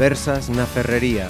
Conversas na Ferrería.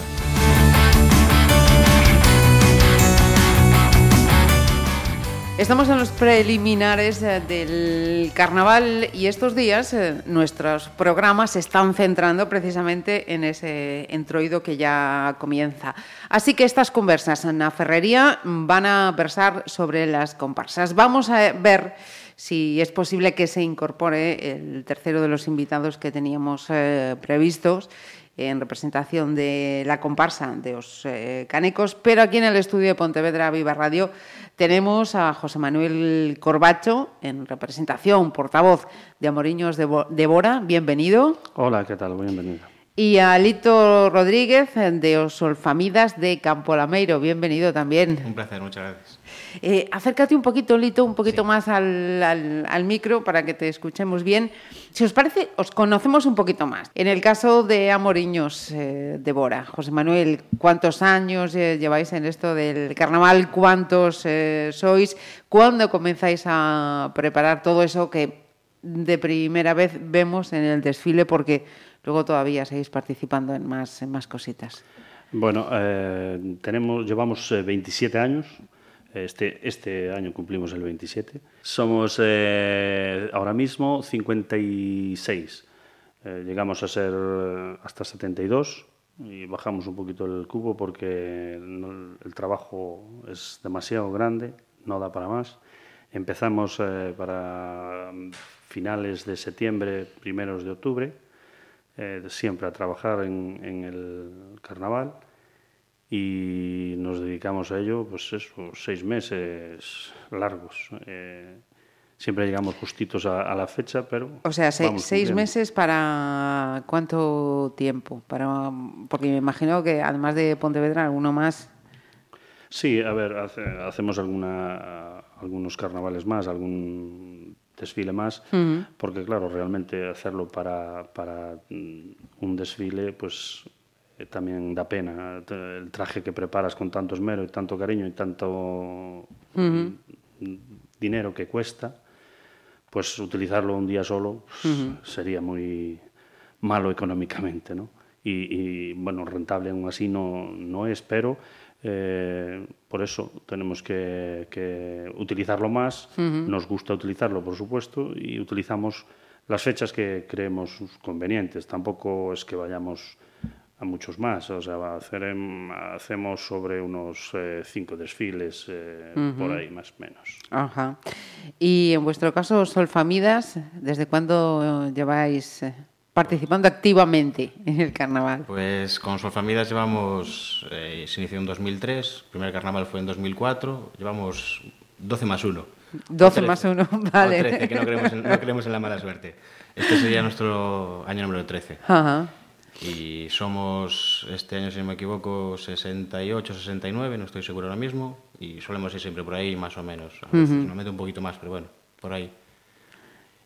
Estamos en los preliminares eh, del carnaval y estos días eh, nuestros programas se están centrando precisamente en ese entroido que ya comienza. Así que estas conversas en ferrería van a versar sobre las comparsas. Vamos a ver si es posible que se incorpore el tercero de los invitados que teníamos eh, previstos en representación de la comparsa de los eh, Canecos, pero aquí en el estudio de Pontevedra Viva Radio tenemos a José Manuel Corbacho en representación, portavoz de Amoriños de, Bo de Bora. Bienvenido. Hola, ¿qué tal? Bienvenido. Y a Lito Rodríguez de Osolfamidas de Campo Lameiro. Bienvenido también. Un placer, muchas gracias. Eh, acércate un poquito, Lito, un poquito sí. más al, al, al, micro para que te escuchemos bien. Si os parece, os conocemos un poquito más. En el caso de Amoriños eh, de Bora, José Manuel, ¿cuántos años eh, lleváis en esto del carnaval? ¿Cuántos eh, sois? ¿Cuándo comenzáis a preparar todo eso que de primera vez vemos en el desfile? Porque luego todavía seguís participando en más, en más cositas. Bueno, tenemos, llevamos 27 años este, este año cumplimos el 27. Somos eh, ahora mismo 56. Eh, llegamos a ser hasta 72 y bajamos un poquito el cubo porque no, el trabajo es demasiado grande, no da para más. Empezamos eh, para finales de septiembre, primeros de octubre, siempre a trabajar en, en el carnaval y nos dedicamos a ello, pues eso, seis meses largos. Eh, siempre llegamos justitos a, a, la fecha, pero... O sea, se, seis meses para cuánto tiempo? Para, porque me imagino que además de Pontevedra, alguno más... Sí, a ver, hace, hacemos alguna, algunos carnavales más, algún desfile más, uh -huh. porque claro, realmente hacerlo para, para un desfile, pues eh, también da pena el traje que preparas con tanto esmero y tanto cariño y tanto uh -huh. dinero que cuesta, pues utilizarlo un día solo uh -huh. sería muy malo económicamente, ¿no? Y, y, bueno, rentable aún así no, no es, pero eh, por eso tenemos que, que utilizarlo más, uh -huh. nos gusta utilizarlo, por supuesto, y utilizamos las fechas que creemos convenientes. Tampoco es que vayamos a muchos más. O sea, hacer, hacemos sobre unos eh, cinco desfiles eh, uh -huh. por ahí, más o menos. Ajá. Y en vuestro caso, Solfamidas, ¿desde cuándo lleváis eh, participando activamente en el carnaval? Pues con Solfamidas llevamos, eh, se inició en 2003, el primer carnaval fue en 2004, llevamos 12 más 1. 12 más 1, vale. O 13, que no creemos, en, no creemos en la mala suerte. Este sería nuestro año número 13. Ajá. Y somos, este año, si no me equivoco, 68, 69, no estoy seguro ahora mismo. Y solemos ir siempre por ahí, más o menos. A veces uh -huh. nos mete un poquito más, pero bueno, por ahí.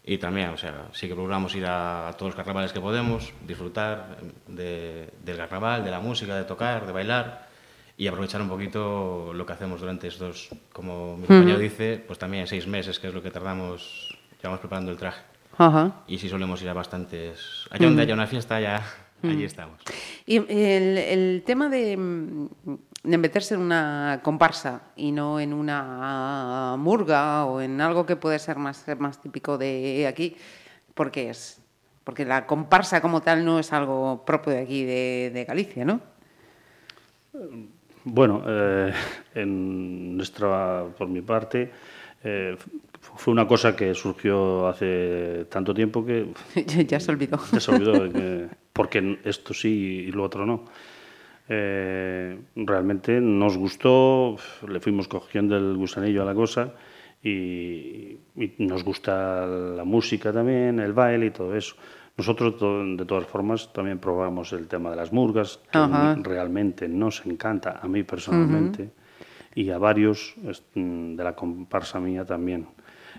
Y también, o sea, sí que procuramos ir a, a todos los carnavales que podemos, disfrutar de, del carnaval, de la música, de tocar, de bailar y aprovechar un poquito lo que hacemos durante estos, como mi compañero uh -huh. dice, pues también seis meses, que es lo que tardamos, llevamos preparando el traje. Uh -huh. Y sí solemos ir a bastantes... Allá donde haya una fiesta ya allí estamos. Y el, el tema de, de, meterse en una comparsa y no en una murga o en algo que puede ser más, más típico de aquí, ¿por qué es? Porque la comparsa como tal no es algo propio de aquí, de, de Galicia, ¿no? Bueno, eh, en nuestra, por mi parte, eh, fue una cosa que surgió hace tanto tiempo que... ya se olvidó. Ya se olvidó, que, porque esto sí y lo otro no. Eh, realmente nos gustó, le fuimos cogiendo el gusanillo a la cosa y, y, nos gusta la música también, el baile y todo eso. Nosotros, de todas formas, también probamos el tema de las murgas, que realmente nos encanta, a mí personalmente, uh -huh. y a varios de la comparsa mía también.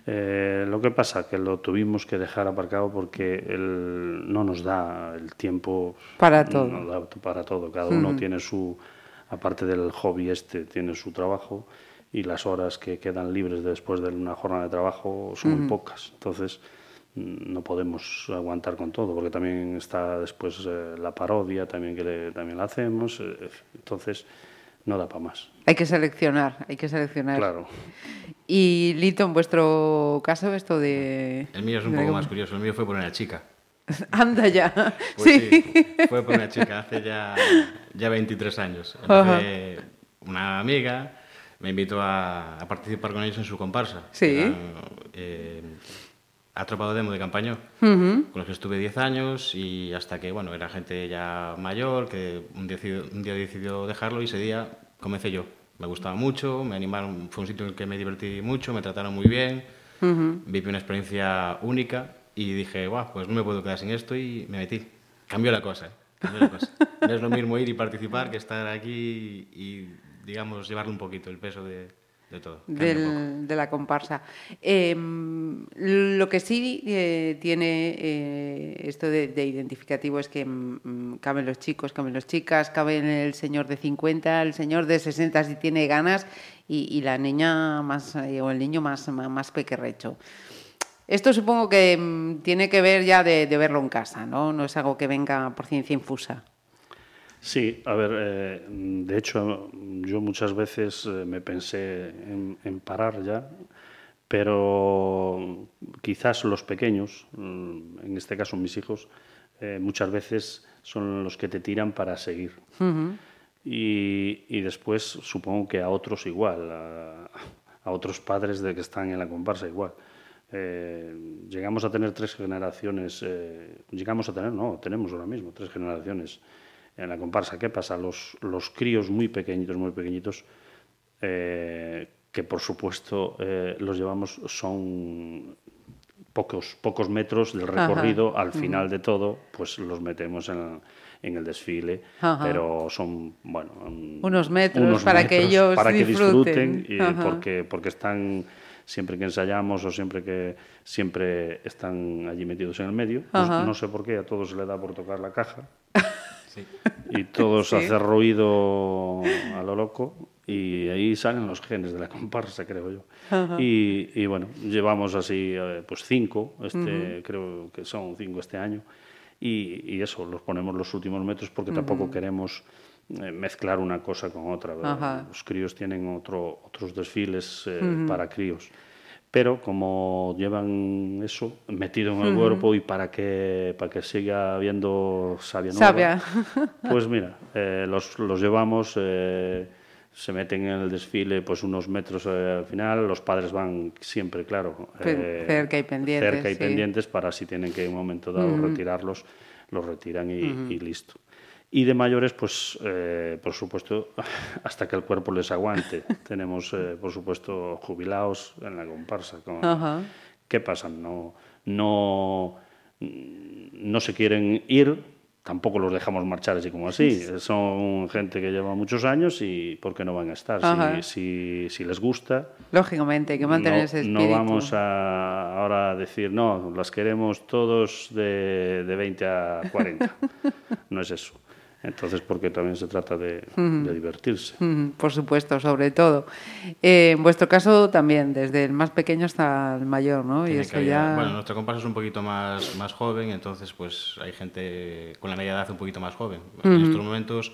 Eh, lo que pasa que lo tuvimos que dejar aparcado porque el, no nos da el tiempo para todo. No da para todo. Cada uno uh -huh. tiene su, aparte del hobby este, tiene su trabajo y las horas que quedan libres después de una jornada de trabajo son uh -huh. muy pocas. Entonces no podemos aguantar con todo, porque también está después eh, la parodia, también que le, también la hacemos, eh, entonces no da para más. Hay que seleccionar, hay que seleccionar. Claro. Y Lito, en vuestro caso, esto de... El mío es un poco más curioso, el mío fue por una chica. Anda ya. Pues sí. sí, fue por una chica hace ya, ya 23 años. Empecé, una amiga me invitó a, a participar con ellos en su comparsa. Sí. Eran, eh, Atropado Demo de Campañó, Ujú. con los que estuve 10 años y hasta que, bueno, era gente ya mayor que un día, decidió- un día decidió dejarlo y ese día comencé yo. Me gustaba mucho, me animaron, fue un sitio en el que me divertí mucho, me trataron muy bien, viví una experiencia única y dije, guau, pues no me puedo quedar sin esto y me metí. Cambió la cosa, ¿eh? cambió la cosa. No es lo mismo ir y participar que estar aquí y, digamos, llevarle un poquito el peso de, de todo. Del- de la comparsa. Eh, lo que sí eh, tiene eh, esto de, de identificativo es que mm, caben los chicos, caben las chicas, caben el señor de 50, el señor de 60 si tiene ganas y, y la niña más eh, o el niño más, más, más pequerrecho. Esto supongo que mm, tiene que ver ya de, de verlo en casa, ¿no? No es algo que venga por ciencia infusa. Sí, a ver, eh, de hecho yo muchas veces eh, me pensé en, en parar ya, pero quizás los pequeños, mm, en este caso mis hijos, eh, muchas veces son los que te tiran para seguir. y, y después supongo que a otros igual, a, a otros padres de que están en la comparsa igual. Eh, llegamos a tener tres generaciones, llegamos a tener, no, tenemos ahora mismo tres generaciones en la comparsa. ¿Qué pasa? Los, los críos muy pequeñitos, muy pequeñitos, eh, que por supuesto eh, los llevamos, son pocos, pocos metros del Ajá. recorrido, al final de todo, pues los metemos en, en el desfile, Ajá. pero son, bueno, un- Unos metros para que ellos para que disfruten. disfruten, y porque, porque están siempre que ensayamos o siempre que siempre están allí metidos en el medio. No, no sé por qué, a todos se le da por tocar la caja Sí. y todos Sí. hacen ruido a lo loco y ahí salen los genes de la comparsa, creo yo. Y, y bueno, llevamos así eh, pues cinco, este, creo que son cinco este año, y, y eso, los ponemos los últimos metros porque tampoco queremos eh, mezclar una cosa con otra. Los críos tienen otro, otros desfiles eh, para críos. Pero como llevan eso metido en el cuerpo y para que, para que siga habiendo savia nueva, Sabia. pues mira, eh, los, los llevamos, eh, se meten en el desfile pues unos metros eh, al final, los padres van siempre, claro, cerca y pendientes, cerca y sí. pendientes para si tienen que en un momento dado retirarlos, los retiran y, y listo. Y de mayores, pues, eh, por supuesto, hasta que el cuerpo les aguante. Tenemos, eh, por supuesto, jubilados en la comparsa. con- Ajá. ¿Qué pasa? No, no, no se quieren ir, tampoco los dejamos marchar así como así. Son gente que lleva muchos años y ¿por qué no van a estar? Si, si, si les gusta, Lógicamente, hay que mantener no, ese no espíritu. vamos a ahora a decir, no, las queremos todos de, de 20 a 40. no es eso. Entonces, porque también se trata de, de divertirse. Por supuesto, sobre todo. Eh, en vuestro caso también, desde el más pequeño hasta el mayor, ¿no? Y eso ya... Bueno, nuestra comparsa es un poquito más, más joven, entonces pues hay gente con la media edad un poquito más joven. En estos momentos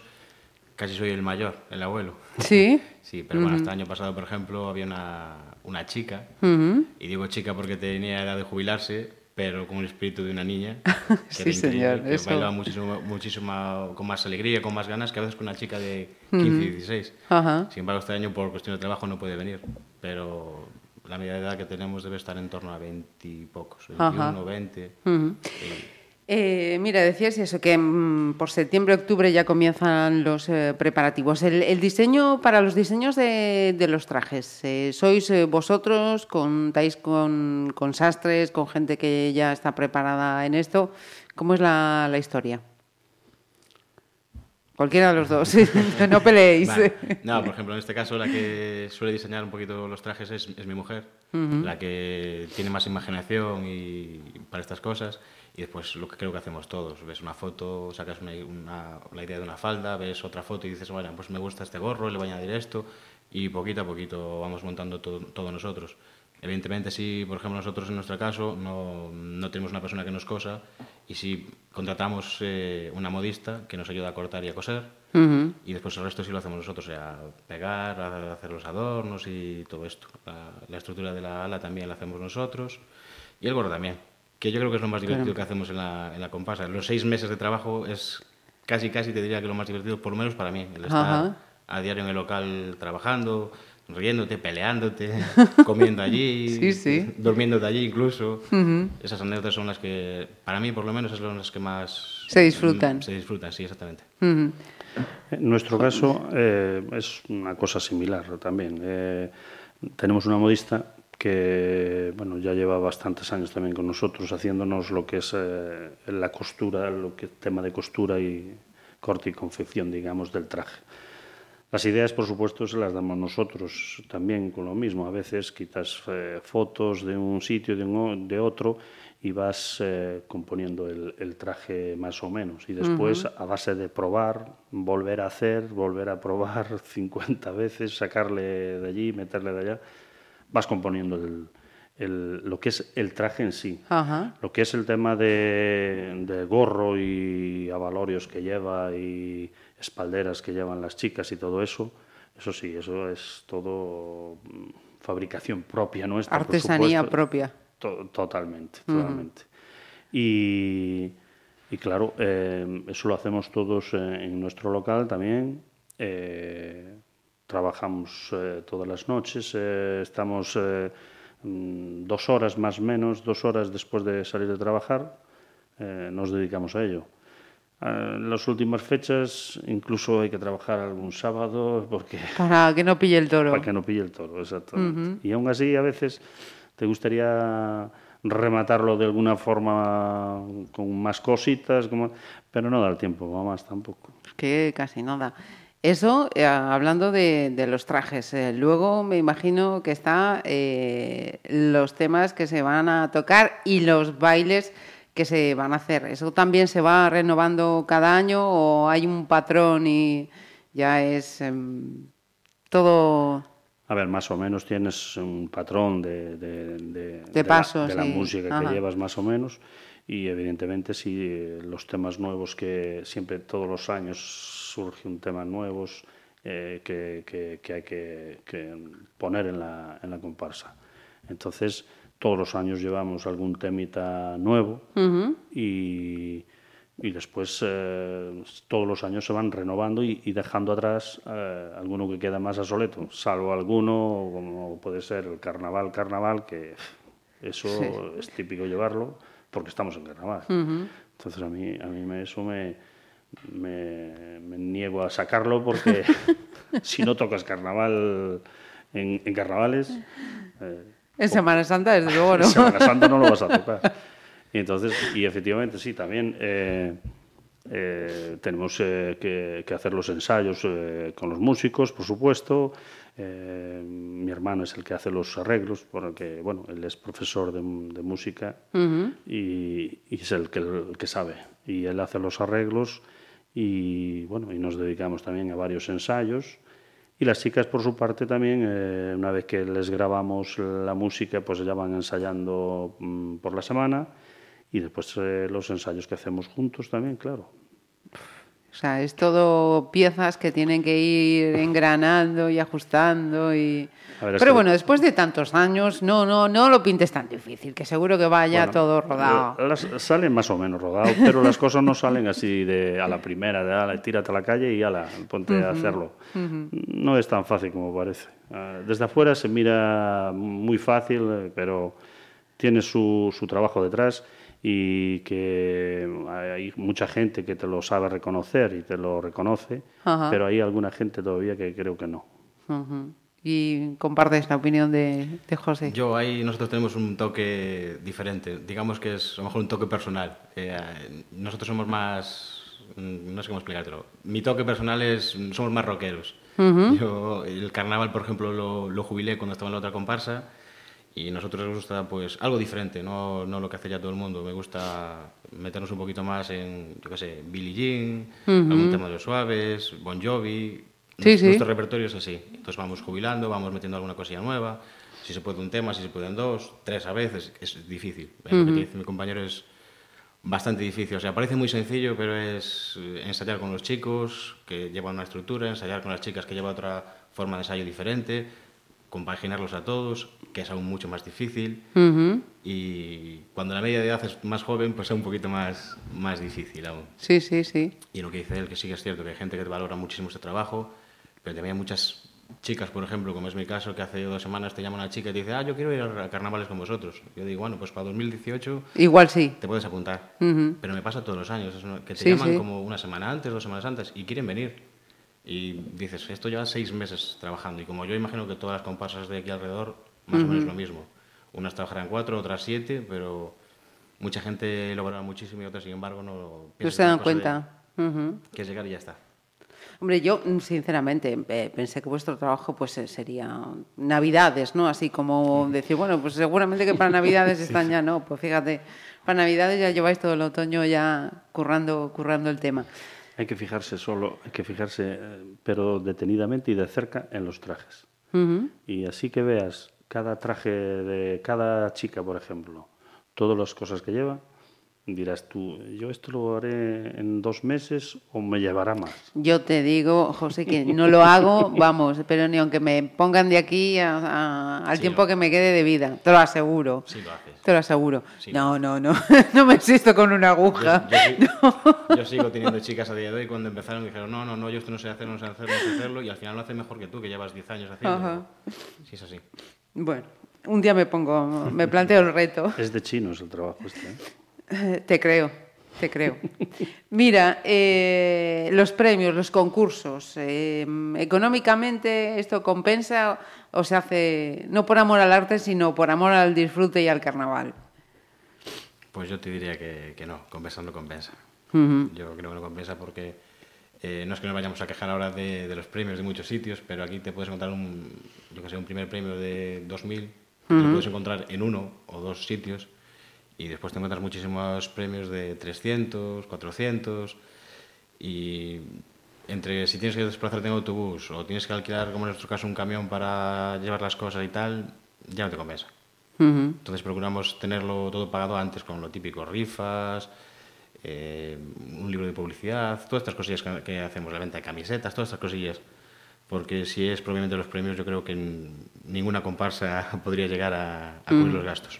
casi soy el mayor, el abuelo. Sí. Sí, pero bueno, hasta el año pasado, por ejemplo, había una, una chica, y digo chica porque tenía edad de jubilarse, pero con el espíritu de una niña. que Sí, señor, Que eso. bailaba muchísimo, muchísimo, con más alegría, con más ganas que a veces con una chica de 15 y 16. Ajá. Sin embargo, este año por cuestión de trabajo no puede venir, pero la media de edad que tenemos debe estar en torno a 20 y pocos, 21, Ajá. 20. Ujú. Eh, mira, decías eso, que mm, por septiembre, octubre ya comienzan los eh, preparativos. El, el diseño, para los diseños de, de los trajes, eh, ¿sois eh, vosotros? ¿Contáis con, con sastres, con gente que ya está preparada en esto? ¿Cómo es la, la historia? Cualquiera de los dos, no peleéis. Vale. No, por ejemplo, en este caso la que suele diseñar un poquito los trajes es, es mi mujer, la que tiene más imaginación y para estas cosas. Y después lo que creo que hacemos todos, ves una foto, sacas una, una- la idea de una falda, ves otra foto y dices, bueno, pues me gusta este gorro, le voy a añadir esto y poquito a poquito vamos montando todo, todo nosotros. Evidentemente, si, por ejemplo, nosotros en nuestro caso no, no tenemos una persona que nos cosa y si contratamos eh, una modista que nos ayuda a cortar y a coser Ujú. y después el resto sí lo hacemos nosotros, o sea, pegar, a- hacer los adornos y todo esto. La, la estructura de la ala también la hacemos nosotros y el gorro también, que yo creo que es lo más divertido que hacemos en la, en la comparsa. Los seis meses de trabajo es casi, casi te diría que lo más divertido, por lo menos para mí, el estar Ajá. a diario en el local trabajando, riéndote, peleándote, comiendo allí, Sí, sí. durmiéndote allí incluso. Esas anécdotas son las que, para mí por lo menos, son las que más... Se disfrutan. Se disfrutan, sí, exactamente. En nuestro caso eh, es una cosa similar también. Eh, tenemos una modista que bueno, ya lleva bastantes años también con nosotros haciéndonos lo que es eh, la costura, lo que tema de costura y corte y confección, digamos, del traje. Las ideas, por supuesto, se las damos nosotros también con lo mismo. A veces quitas eh, fotos de un sitio, de, un, de otro, y vas eh, componiendo el, el, traje más o menos. Y después, uh -huh. a base de probar, volver a hacer, volver a probar 50 veces, sacarle de allí, meterle de allá, vas componiendo el, el, lo que es el traje en sí. Lo que es el tema de, de gorro y avalorios que lleva y espalderas que llevan las chicas y todo eso, eso sí, eso es todo mm, fabricación propia nuestra. Artesanía propia. To totalmente, totalmente. Uh -huh. y, y, claro, eh, eso lo hacemos todos eh, en nuestro local también. Eh, trabajamos eh, todas las noches, estamos dos horas más o menos, dos horas después de salir de trabajar, eh, nos dedicamos a ello. En las últimas fechas incluso hay que trabajar algún sábado porque para que no pille el toro. Para que no pille el toro, exactamente. Uh -huh. Y aún así a veces te gustaría rematarlo de alguna forma con más cositas, como... pero no da el tiempo, más tampoco. Que casi no da. Eso, eh, hablando de, de, los trajes, eh, luego me imagino que está eh, los temas que se van a tocar y los bailes que se van a hacer. ¿Eso también se va renovando cada año o hay un patrón y ya es eh, todo... A ver, más o menos tienes un patrón de, de, de, de pasos, la, de la sí. música Ajá. que llevas más o menos y evidentemente sí los temas nuevos que siempre todos los años surge un tema nuevos eh, que, que, que, hay que, que poner en la, en la comparsa. Entonces, todos los años llevamos algún temita nuevo uh -huh. y, y, después eh, todos los años se van renovando y, y dejando atrás eh, alguno que queda más obsoleto, salvo alguno como puede ser el carnaval, carnaval, que eso sí. es típico llevarlo porque estamos en carnaval. Uh -huh. Entonces a mí, a mí me, eso me, me, me, niego a sacarlo porque si no tocas carnaval en, en carnavales... Eh, en Semana Santa, desde luego, ¿no? En Semana Santa no lo vas a tocar. Y entonces, y efectivamente, sí, también eh, eh, tenemos eh, que, que, hacer los ensayos eh, con los músicos, por supuesto. Eh, mi hermano es el que hace los arreglos, porque, bueno, él es profesor de, de música uh -huh. y, y, es el que, el que sabe. Y él hace los arreglos y, bueno, y nos dedicamos también a varios ensayos. Y las chicas, por su parte, también, eh, una vez que les grabamos la música, pues ya van ensayando mmm, por la semana y después eh, los ensayos que hacemos juntos también, claro. O sea, es todo piezas que tienen que ir engranando y ajustando y... Ver, Pero bueno, después de tantos años, no, no, no lo pintes tan difícil, que seguro que vaya bueno, todo rodado. Las, salen más o menos rodados, pero las cosas no salen así de a la primera, de ala, tírate a la calle y ala, ponte uh -huh, a hacerlo. Uh -huh. No es tan fácil como parece. Uh, desde afuera se mira muy fácil, pero tiene su, su trabajo detrás y que hay mucha gente que te lo sabe reconocer y te lo reconoce, uh -huh. pero hay alguna gente todavía que creo que no. Y compartes la opinión de, de, José. Yo ahí nosotros tenemos un toque diferente, digamos que es a lo mejor un toque personal. Eh, nosotros somos más, no sé cómo explicártelo, mi toque personal es, somos más rockeros. Uh -huh. Yo el carnaval, por ejemplo, lo, lo jubilé cuando estaba en la otra comparsa y a nosotros nos gusta pues algo diferente, no, no lo que hace ya todo el mundo. Me gusta meternos un poquito más en, yo qué sé, Billie Jean, uh -huh. algún tema de los suaves, Bon Jovi, Sí, sí. Nuestro repertorio es así. Entonces vamos jubilando, vamos metiendo alguna cosilla nueva. Si se puede un tema, si se pueden dos, tres a veces, es difícil. Lo que dice mi compañero es bastante difícil. O sea, parece muy sencillo, pero es eh, ensayar con los chicos que llevan una estructura, ensayar con las chicas que llevan otra forma de ensayo diferente, compaginarlos a todos, que es aún mucho más difícil. Y cuando la media de edad es más joven, pues es un poquito más, más difícil aún. Sí, sí, sí. Y lo que dice él, que sí que es cierto, que hay gente que valora muchísimo este trabajo, pero también hay muchas chicas, por ejemplo, como es mi caso, que hace dos semanas te llama una chica y te dice, ah, yo quiero ir a carnavales con vosotros. Yo digo, bueno, pues para 2018 Igual sí. te puedes apuntar. Pero me pasa todos los años, que te Sí, llaman sí. como una semana antes, dos semanas antes, y quieren venir. Y dices, esto lleva seis meses trabajando, y como yo imagino que todas las comparsas de aquí alrededor, más o menos lo mismo. Unas trabajarán cuatro, otras siete, pero mucha gente lo valora muchísimo y otras, sin embargo, no No se dan cuenta. Ujú. que es llegar y ya está. Hombre, yo mm, sinceramente pensé que vuestro trabajo pues eh, sería Navidades, ¿no? Así como decir, bueno, pues seguramente que para Navidades están ya, ¿no? Pues fíjate, para Navidades ya lleváis todo el otoño ya currando, currando el tema. Hay que fijarse solo, hay que fijarse, eh, pero detenidamente y de cerca en los trajes. Y así que veas cada traje de cada chica, por ejemplo, todas las cosas que lleva, dirás tú, yo esto lo haré en dos meses o me llevará más. Yo te digo, José, que no lo hago, vamos, pero ni aunque me pongan de aquí a- a- al Sí, tiempo lo- que me quede de vida, te lo aseguro. Sí lo haces. Te lo aseguro. Sí. No, no, no, no me existo con una aguja. Yo, yo sí- yo sigo teniendo chicas a día de hoy cuando empezaron dijeron, no, no, no, yo esto no sé hacer, no sé hacerlo, no sé hacerlo, y al final lo hace mejor que tú, que llevas 10 años haciendo. Ajá. Sí, es así. Bueno, un día me pongo, me planteo el reto. Es de chinos el trabajo este. ¿eh? Te creo, te creo. Mira, eh, los premios, los concursos, eh, económicamente esto compensa o se hace no por amor al arte, sino por amor al disfrute y al carnaval. Pues yo te diría que, que no, compensa no compensa. Yo creo que no compensa porque eh, no es que nos vayamos a quejar ahora de, de los premios de muchos sitios, pero aquí te puedes encontrar un, yo que sé, un primer premio de 2.000, te lo puedes encontrar en uno o dos sitios y después te encuentras muchísimos premios de 300, 400 y entre si tienes que desplazarte en autobús o tienes que alquilar, como en nuestro caso, un camión para llevar las cosas y tal, ya no te compensa. Entonces procuramos tenerlo todo pagado antes con lo típico, rifas, eh, un libro de publicidad, todas estas cosillas que, que hacemos, la venta de camisetas, todas estas cosillas. Porque si es propiamente los premios, yo creo que ninguna comparsa podría llegar a, a cubrir los gastos.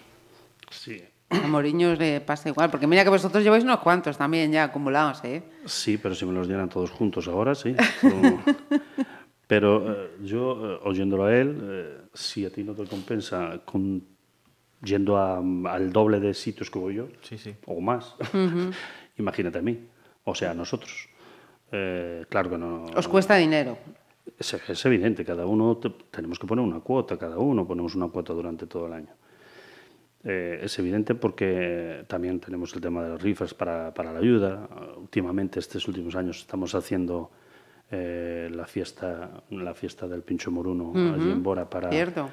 Sí. A Moriños le pasa igual, porque mira que vosotros lleváis unos cuantos también ya acumulados, ¿eh? Sí, pero si me los dieran todos juntos ahora, sí. Pero, pero, eh, yo, eh, oyéndolo a él, eh, si a ti no te compensa con, yendo a- al doble de sitios que voy yo, Sí, sí. o más, imagínate a mí, o sea, a nosotros. Eh, claro que no. Os cuesta dinero. Es, es evidente, cada uno te- tenemos que poner una cuota, cada uno ponemos una cuota durante todo el año. Eh, es evidente porque también tenemos el tema de las rifas para, para la ayuda. Últimamente, estos últimos años, estamos haciendo eh, la, fiesta, la fiesta del Pincho Moruno allí en Bora para, Cierto.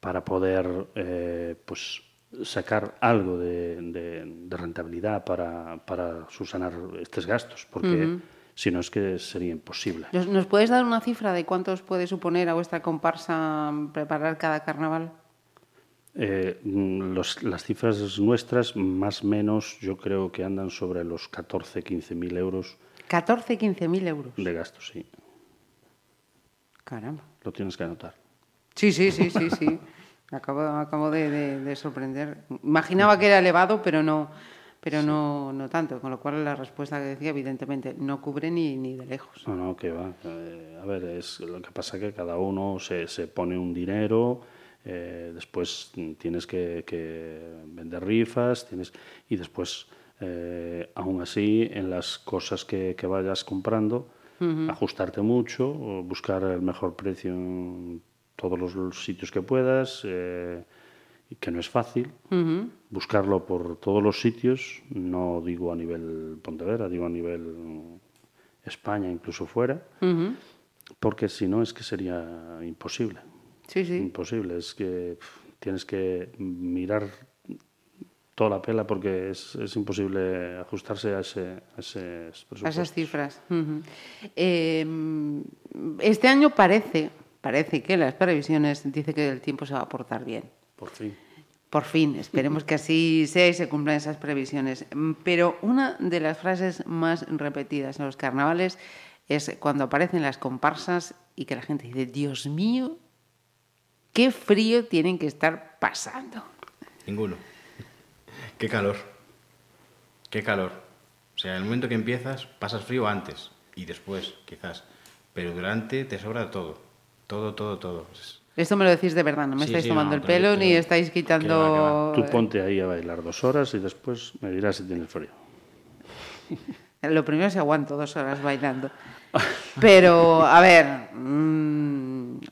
para poder eh, pues, sacar algo de, de- de rentabilidad para, para subsanar estos gastos, porque si no es que sería imposible. ¿Nos, nos puedes dar una cifra de cuánto os puede suponer a vuestra comparsa preparar cada carnaval? Eh, mm, los- las cifras nuestras, más o menos, yo creo que andan sobre los 14, 15 mil euros 14, 15 mil euros. de gastos, sí. Caramba. Lo tienes que anotar. Sí, sí, sí, sí, sí. Me acabo, me acabo de, de- de sorprender. Imaginaba que era elevado, pero no, pero no, no tanto. Con lo cual la respuesta que decía, evidentemente, no cubre ni, ni de lejos. No, no, que va. Eh, a ver, es lo que pasa que cada uno se, se pone un dinero, eh, después tienes que, que vender rifas, tienes y después, eh, aún así, en las cosas que, que vayas comprando, ajustarte mucho, o buscar el mejor precio en todos los sitios que puedas, eh, que no es fácil. Buscarlo por todos los sitios, no digo a nivel Pontevedra, digo a nivel España, incluso fuera, porque si no es que sería imposible. Sí, sí. Imposible, es que tienes que mirar toda la pela porque es, es imposible ajustarse a, ese, a esos A esas cifras. eh, este año parece, parece que las previsiones dice que el tiempo se va a portar bien. Por fin. Por fin, esperemos que así sea y se cumplan esas previsiones. Pero una de las frases más repetidas en los carnavales es cuando aparecen las comparsas y que la gente dice, Dios mío, qué frío tienen que estar pasando. Ninguno. Qué calor. Qué calor. O sea, en el momento que empiezas, pasas frío antes y después, quizás. Pero durante te sobra todo. Todo, todo, todo. Esto me lo decís de verdad, no me Sí, estáis sí, tomando no, el pelo ni estáis que quitando... va, Tú ponte ahí a bailar dos horas y después me dirás si tienes frío. Lo primero es que aguanto dos horas bailando. Pero, a ver, mm,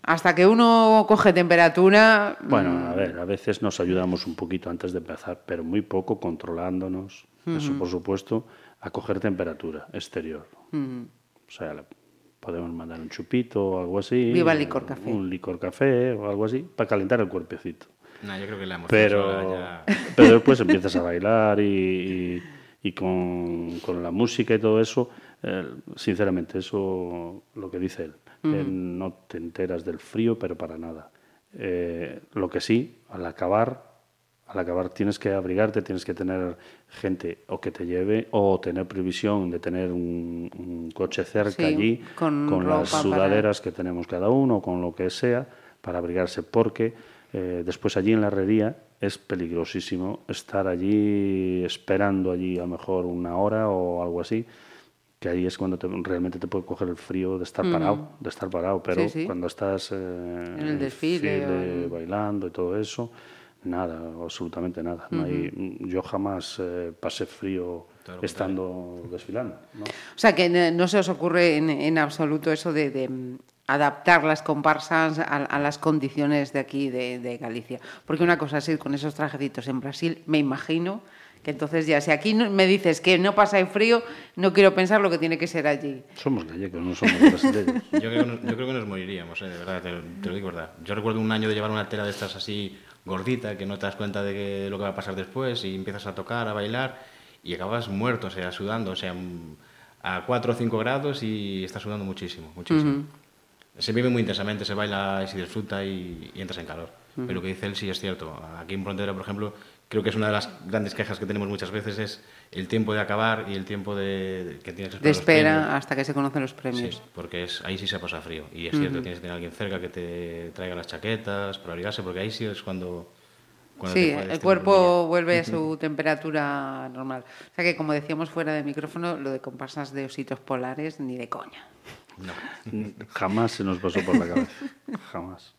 hasta que uno coge temperatura... Bueno, a ver, a veces nos ayudamos un poquito antes de empezar, pero muy poco controlándonos, eso por supuesto, a coger temperatura exterior. O sea, le podemos mandar un chupito o algo así. Viva el licor café. Un licor café o algo así, para calentar el cuerpecito. No, yo creo que la emoción Pero, ya- pero después empiezas a bailar y, y- y con, con la música y todo eso, eh, sinceramente, eso lo que dice él, eh, no te enteras del frío, pero para nada. Eh, lo que sí, al acabar, al acabar tienes que abrigarte, tienes que tener gente o que te lleve o tener previsión de tener un, un coche cerca Sí, allí con con las para- sudaderas que tenemos cada uno, con lo que sea, para abrigarse, porque eh, después allí en la herrería es peligrosísimo estar allí esperando allí a lo mejor una hora o algo así, que ahí es cuando te- realmente te puede coger el frío de estar parado, de estar parado, pero Sí, sí. cuando estás eh, En el desfile o en- bailando y todo eso, nada, absolutamente nada. No hay- yo jamás eh, pasé frío lo estando desfilando. ¿no? O sea, que no se os ocurre en, en absoluto eso de, de, mm, adaptar las comparsas a, a las condiciones de aquí, de, de Galicia. Porque una cosa es ir con esos trajecitos en Brasil, me imagino que entonces ya, si aquí no- me dices que no pasa el frío, no quiero pensar lo que tiene que ser allí. Somos gallegos, no somos brasileños. Yo creo, que nos, yo creo que nos moriríamos, eh, de verdad, te, lo- te lo digo verdad. Yo recuerdo un año de llevar una tela de estas así gordita, que no te das cuenta de que- lo que va a pasar después, y empiezas a tocar, a bailar, y acabas muerto, o sea, sudando, o sea, mm, a 4 o 5 grados y estás sudando muchísimo, muchísimo. Se vive muy intensamente, se baila y se disfruta y, y entras en calor. Pero lo que dice él sí es cierto. Aquí en Frontera, por ejemplo, creo que es una de las grandes quejas que tenemos muchas veces es el tiempo de acabar y el tiempo de, que tienes que De los espera hasta que se conocen los Sí, premios. porque es, ahí sí se pasa frío. Y es cierto, tienes que tener a alguien cerca que te traiga las chaquetas para abrigarse, porque ahí sí es cuando... cuando Sí, el cuerpo vuelve a su temperatura normal. O sea que, como decíamos fuera de micrófono, lo de comparsas de ositos polares, ni de coña. No. Jamás se nos pasó por la cabeza. Jamás.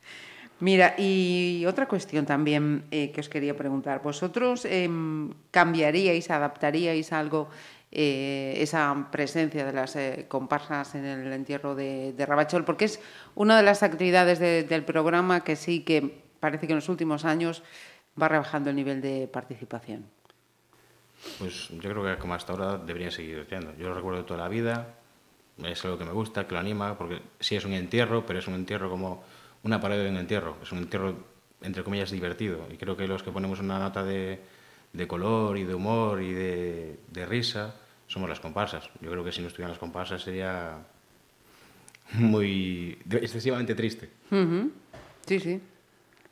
Mira, y otra cuestión también eh, que os quería preguntar. ¿Vosotros em, cambiaríais, adaptaríais algo eh, esa presencia de las eh, comparsas en el entierro de, de Rabachol? Porque es una de las actividades de- del programa que sí que parece que en los últimos años va rebajando el nivel de participación. Pues yo creo que como hasta ahora debería seguir haciendo. Yo lo recuerdo toda la vida, es algo que me gusta, que lo anima, porque sí es un entierro, pero es un entierro como una pared de un entierro. Es un entierro, entre comillas, divertido. Y creo que los que ponemos una nota de, de color y de humor y de, de risa somos las comparsas. Yo creo que si no estuvieran las comparsas sería muy excesivamente triste. Sí, sí.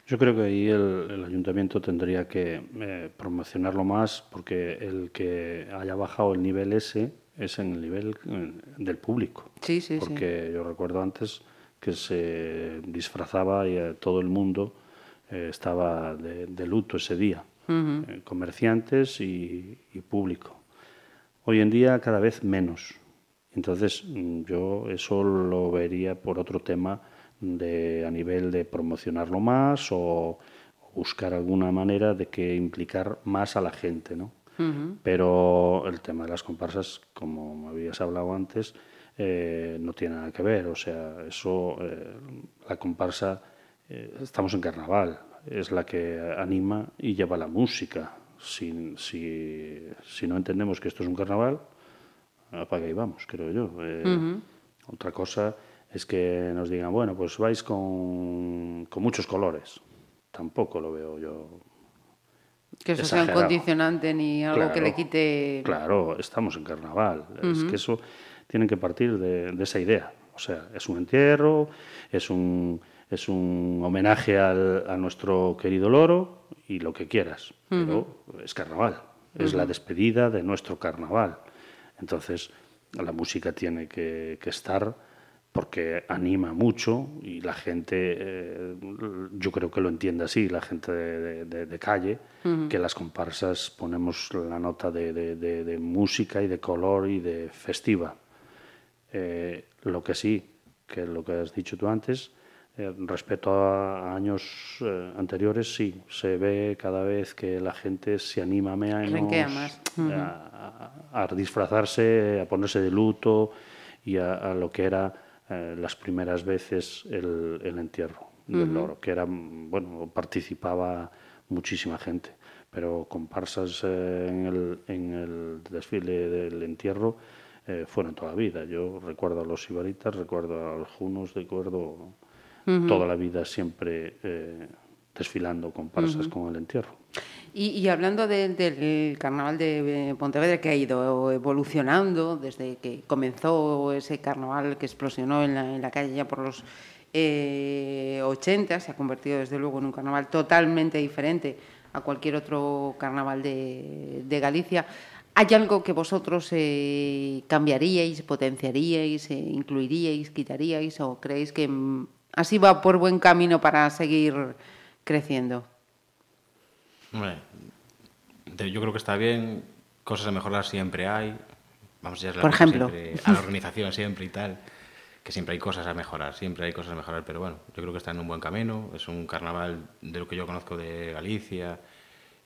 Yo creo que ahí el, el ayuntamiento tendría que eh, promocionarlo más porque el que haya bajado el nivel ese es en el nivel eh, del público. Sí, sí, sí. porque yo recuerdo antes que se disfrazaba y eh, todo el mundo eh, estaba de, de luto ese día, eh, comerciantes y, y público. Hoy en día cada vez menos. Entonces mm, yo eso lo vería por otro tema de a nivel de promocionarlo más o, buscar alguna manera de que implicar más a la gente, ¿no? Pero el tema de las comparsas, como me habías hablado antes, eh, no tiene nada que ver. O sea, eso, eh, la comparsa, eh, estamos en carnaval, es la que anima y lleva la música. Si, si, si no entendemos que esto es un carnaval, apaga y vamos, creo yo. Otra cosa es que nos digan, bueno, pues vais con, con muchos colores. Tampoco lo veo yo Que eso sea un condicionante ni algo que le quite... Claro, estamos en carnaval. Es que eso tiene que partir de, esa idea. O sea, es un entierro, es un, es un homenaje al, a nuestro querido loro y lo que quieras. Pero es carnaval, es la despedida de nuestro carnaval. Entonces, la música tiene que, que estar porque anima mucho y la gente, eh, yo creo que lo entiende así, la gente de, calle, que las comparsas ponemos la nota de, música y de color y de festiva. Eh, lo que sí, que lo que has dicho tú antes, eh, respecto a años anteriores, sí, se ve cada vez que la gente se anima menos a, a, disfrazarse, a ponerse de luto y a lo que era eh, las primeras veces el, el entierro del loro, que era, bueno, participaba muchísima gente, pero comparsas eh, en, el, en el desfile del entierro eh, fueron toda la vida. Yo recuerdo a los ibaritas, recuerdo a los junos, recuerdo toda la vida siempre desfilando comparsas con el entierro. Y, hablando del carnaval de Pontevedra, que ha ido evolucionando desde que comenzó ese carnaval que explosionó en la, calle ya por los 80, eh, se ha convertido desde luego en un carnaval totalmente diferente a cualquier otro carnaval de, Galicia. ¿Hay algo que vosotros eh, cambiaríais, potenciaríais, eh, incluiríais, quitaríais o creéis que mm, así va por buen camino para seguir creciendo? yo creo que está bien, cosas a mejorar siempre hay. Vamos, ya Por ejemplo. a la organización siempre y tal, que siempre hay cosas a mejorar, siempre hay cosas a mejorar, pero bueno, yo creo que está en un buen camino. Es un carnaval de lo que yo conozco de Galicia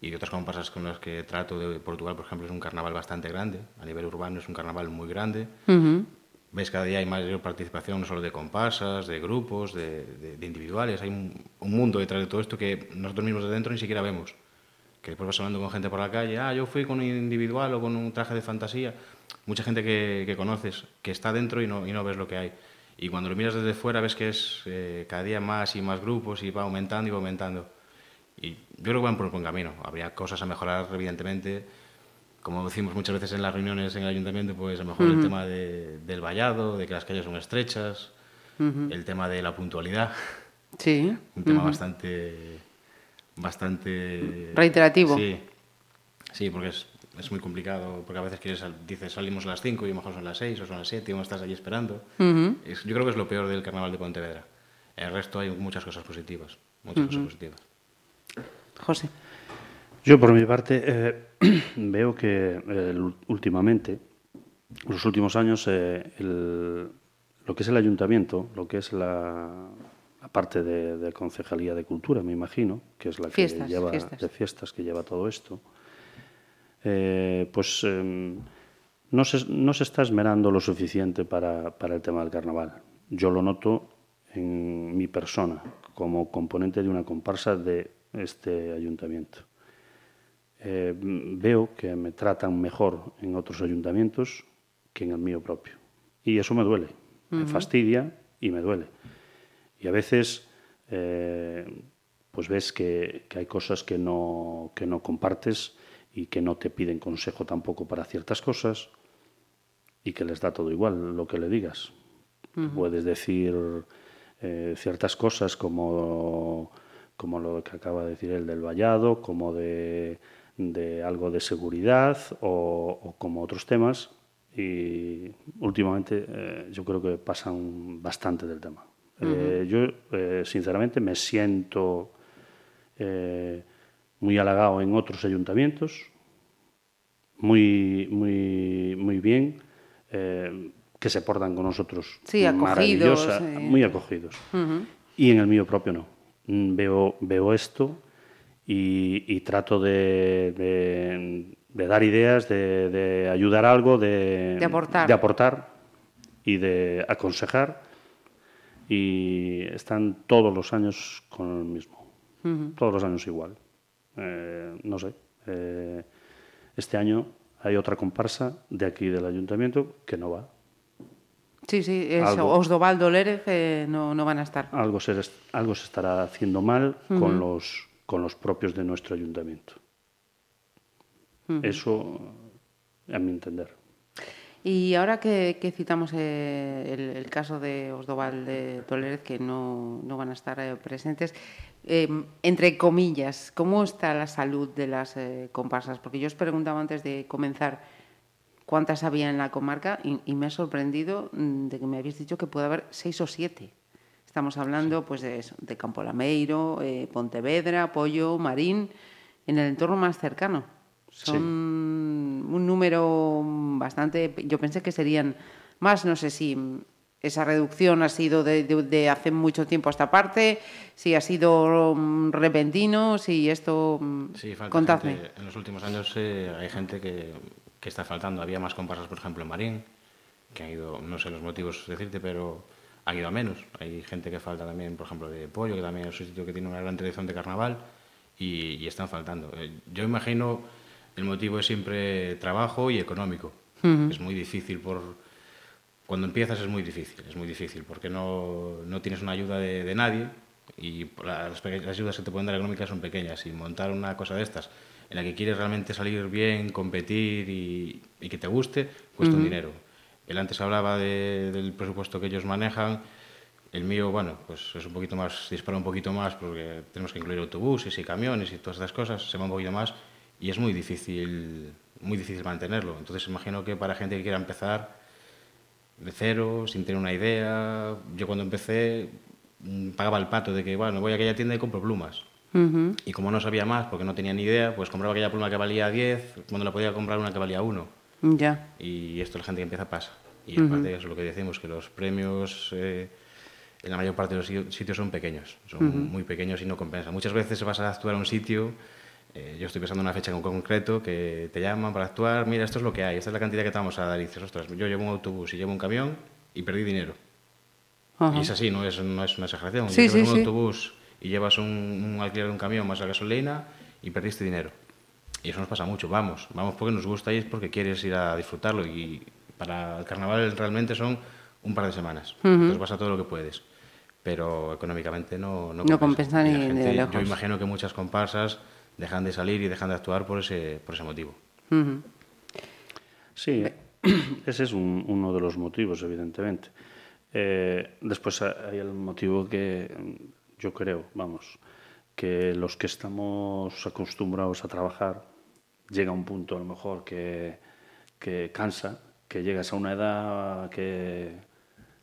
y de otras comparsas con las que trato de Portugal, por ejemplo, es un carnaval bastante grande. A nivel urbano es un carnaval muy grande. Ves cada día hay mayor participación no solo de comparsas, de grupos, de, individuales. Hay un, un, mundo detrás de todo esto que nosotros mismos de dentro ni siquiera vemos que después vas hablando con gente por la calle, ah, yo fui con un individual o con un traje de fantasía. Mucha gente que, que conoces, que está dentro y no, y no ves lo que hay. Y cuando lo miras desde fuera ves que es eh, cada día más y más grupos y va aumentando y va aumentando. Y yo creo que van por un buen camino. Habría cosas a mejorar, evidentemente. Como decimos muchas veces en las reuniones en el ayuntamiento, pues a lo mejor el tema de, del vallado, de que las calles son estrechas, el tema de la puntualidad. Sí. Un tema bastante bastante... Reiterativo. Sí, sí porque es, es muy complicado, porque a veces quieres, dices salimos a las 5 y a lo mejor son las 6 o son las 7 y uno estás allí esperando. es, yo creo que es lo peor del carnaval de Pontevedra. El resto hay muchas cosas positivas, muchas cosas positivas. José. Yo por mi parte eh, veo que eh, últimamente, los últimos años, eh, el, lo que es el ayuntamiento, lo que es la, aparte de, de, Concejalía de Cultura, me imagino, que es la que lleva de fiestas que lleva todo esto, pues em, no, se, no, se, está esmerando lo suficiente para, para, el tema del carnaval. Yo lo noto en mi persona, como componente de una comparsa de este ayuntamiento. Eh, veo que me tratan mejor en otros ayuntamientos que en el mío propio. Y eso me duele, uh -huh. me fastidia y me duele. Y a veces eh, pues ves que, que, hay cosas que no, que no compartes y que no te piden consejo tampoco para ciertas cosas y que les da todo igual lo que le digas. Uh -huh. Puedes decir eh, ciertas cosas como, como lo que acaba de decir el del vallado, como de, de algo de seguridad o, o, como otros temas y últimamente eh, yo creo que pasan bastante del tema. Eh, yo, eh, sinceramente, me siento muy halagado en otros ayuntamientos, muy, muy, muy bien, que se portan con nosotros sí, acogidos, muy acogidos. Y en el mío propio no. Mm, veo, veo esto y, y trato de, de, de, dar ideas, de, de ayudar algo, de, aportar. de aportar y de aconsejar y están todos los años con el mismo, uh -huh. todos los años igual. Eh, no sé, eh, este año hay otra comparsa de aquí del ayuntamiento que no va. Sí, sí, es algo, Osdovaldo Lérez eh, no, no van a estar. Algo se, algo se estará haciendo mal uh -huh. con, los, con los propios de nuestro ayuntamiento. Eso, a mi entender. Y ahora que, citamos eh, el, caso de Osdoval de que no, no van a estar eh, presentes, eh, entre comillas, ¿cómo está la salud de las comparsas? Porque yo os preguntaba antes de comenzar cuántas había en la comarca y, me ha sorprendido mm, de que me habéis dicho que puede haber seis o siete. Estamos hablando pues de, eso, de Campo Lameiro, Pontevedra, Pollo, Marín, en el entorno más cercano. Son un número bastante. Yo pensé que serían más, no sé si esa reducción ha sido de, hace mucho tiempo a esta parte, si ha sido mm, repentino, si esto. Mm, sí, falta Gente. En los últimos años eh, hay gente que, que, está faltando. Había más comparsas, por ejemplo, en Marín, que han ido, no sé los motivos decirte, pero han ido a menos. Hay gente que falta también, por ejemplo, de Pollo, que también es un sitio que tiene una gran tradición de carnaval, y, y están faltando. Eh, yo imagino el motivo es siempre trabajo y económico. Es muy difícil por... Cuando empiezas es muy difícil, es muy difícil, porque no, no tienes una ayuda de, nadie y las, ayudas que te pueden dar económicas son pequeñas y montar una cosa de estas en la que quieres realmente salir bien, competir y, que te guste, cuesta un dinero. Él antes hablaba del presupuesto que ellos manejan, el mío, bueno, pues es un poquito más, dispara un poquito más porque tenemos que incluir autobuses y camiones y todas estas cosas, se va un poquito más y es muy difícil, muy difícil mantenerlo. Entonces imagino que para gente que quiera empezar de cero, sin tener una idea, yo cuando empecé mm, pagaba el pato de que, bueno, voy a aquella tienda y compro plumas. Y como no sabía más, porque no tenía ni idea, pues compraba aquella pluma que valía 10, cuando la podía comprar una que valía 1. Ya. Y esto la gente que empieza pasa. Y aparte de eso, lo que decimos, que los premios eh, en la mayor parte de los sitios son pequeños, son muy pequeños y no compensa. Muchas veces vas a actuar a un sitio eh, yo estoy pensando en una fecha en concreto que te llaman para actuar, mira, esto es lo que hay, esta es la cantidad que te vamos a dar. Y dices, ostras, yo llevo un autobús y llevo un camión y perdí dinero. Y es así, no es, no es una exageración. Sí, llevas un autobús y llevas un, un, alquiler de un camión más la gasolina y perdiste dinero. Y eso nos pasa mucho. Vamos, vamos porque nos gusta y es porque quieres ir a disfrutarlo. Y para el carnaval realmente son un par de semanas. Entonces vas a todo lo que puedes. Pero económicamente no, no compensa, ni, de lejos. Yo imagino que muchas comparsas dejan de salir y dejan de actuar por ese, por ese motivo. Sí, ese es uno de los motivos, evidentemente. Eh, después hay el motivo que yo creo, vamos, que los que estamos acostumbrados a trabajar llega un punto a lo mejor que, que cansa, que llegas a una edad que,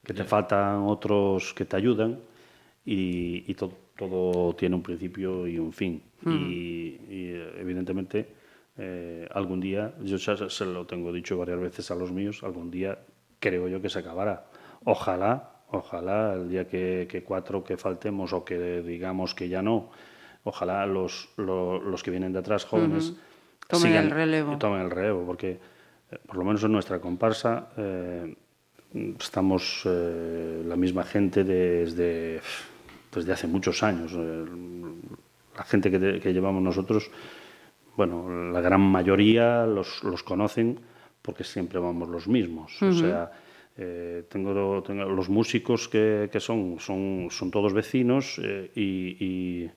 que te faltan otros que te ayudan y, y todo todo tiene un principio y un fin. Mm. Y, evidentemente, eh, algún día, yo ya se lo tengo dicho varias veces a los míos, algún día creo yo que se acabará. Ojalá, ojalá el día que, cuatro que faltemos o que digamos que ya no, ojalá los, los, que vienen de atrás, jóvenes, tomen el relevo. Tomen el relevo, porque eh, por lo menos en nuestra comparsa eh, estamos la misma gente desde desde hace muchos años. Eh, la gente que, llevamos nosotros, bueno, la gran mayoría los, los conocen porque siempre vamos los mismos. O sea, eh, tengo, tengo, los músicos que, que, son, son, son todos vecinos eh, y, y,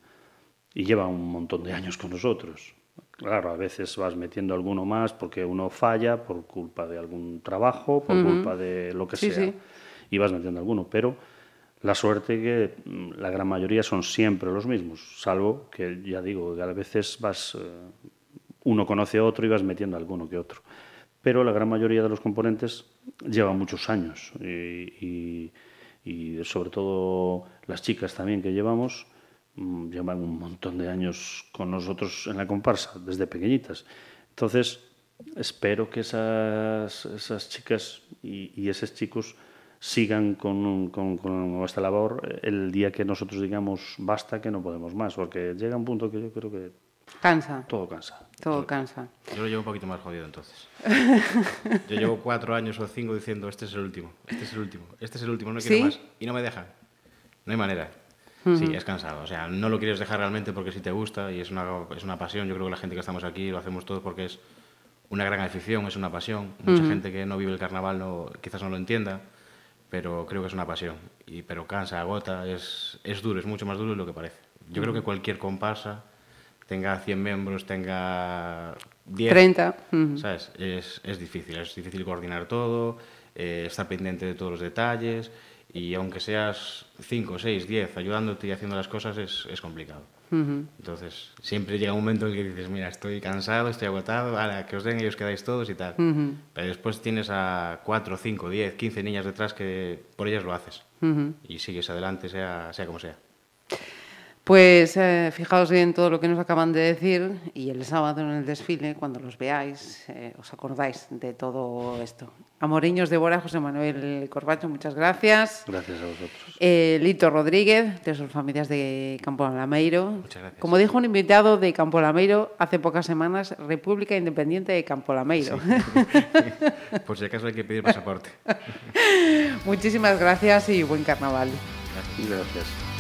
y, llevan un montón de años con nosotros. Claro, a veces vas metiendo alguno más porque uno falla por culpa de algún trabajo, por culpa de lo que sea, y vas metiendo alguno, pero la suerte que mm, la gran mayoría son siempre los mismos, salvo que, ya digo, que a veces vas, eh, uno conoce a otro y vas metiendo alguno que otro. Pero la gran mayoría de los componentes llevan muchos años y, sobre todo las chicas también que llevamos mm, llevan un montón de años con nosotros en la comparsa, desde pequeñitas. Entonces, espero que esas, esas chicas y, y esos chicos sigan con, con, con, esta labor el día que nosotros digamos basta, que no podemos más, porque llega un punto que yo creo que... Cansa. Todo cansa. Todo cansa. Yo lo llevo un poquito más jodido entonces. yo llevo cuatro años o cinco diciendo este es el último, este es el último, este es el último, no quiero más. Y no me dejan. No hay manera. Sí, es cansado. O sea, no lo quieres dejar realmente porque sí te gusta y es una, es una pasión. Yo creo que la gente que estamos aquí lo hacemos todos porque es una gran afición, es una pasión. Mucha gente que no vive el carnaval no, quizás no lo entienda pero creo que es una pasión. Y, pero cansa, agota, es, es duro, es mucho más duro de lo que parece. Yo creo que cualquier comparsa tenga 100 miembros, tenga 10. 30. ujú. ¿Sabes? Es, es difícil, es difícil coordinar todo, eh, estar pendiente de todos los detalles y aunque seas 5, 6, 10 ayudándote y haciendo las cosas es, es complicado. Entonces, siempre llega un momento en el que dices, mira, estoy cansado, estoy agotado, ahora que os den y os quedáis todos y tal. Pero después tienes a 4, 5, 10, 15 niñas detrás que por ellas lo haces. Y sigues adelante, sea, sea como sea. Pues eh, fijaos bien todo lo que nos acaban de decir y el sábado en el desfile, cuando los veáis, eh, os acordáis de todo esto. Amoriños de Bora, José Manuel Corbacho, muchas gracias. Gracias a vosotros. Eh, Lito Rodríguez, de sus familias de Campo Lameiro. Muchas gracias. Como dijo un invitado de Campo Lameiro hace pocas semanas, República Independiente de Campo Lameiro. por si acaso hay que pedir pasaporte. Muchísimas gracias y buen carnaval. Gracias.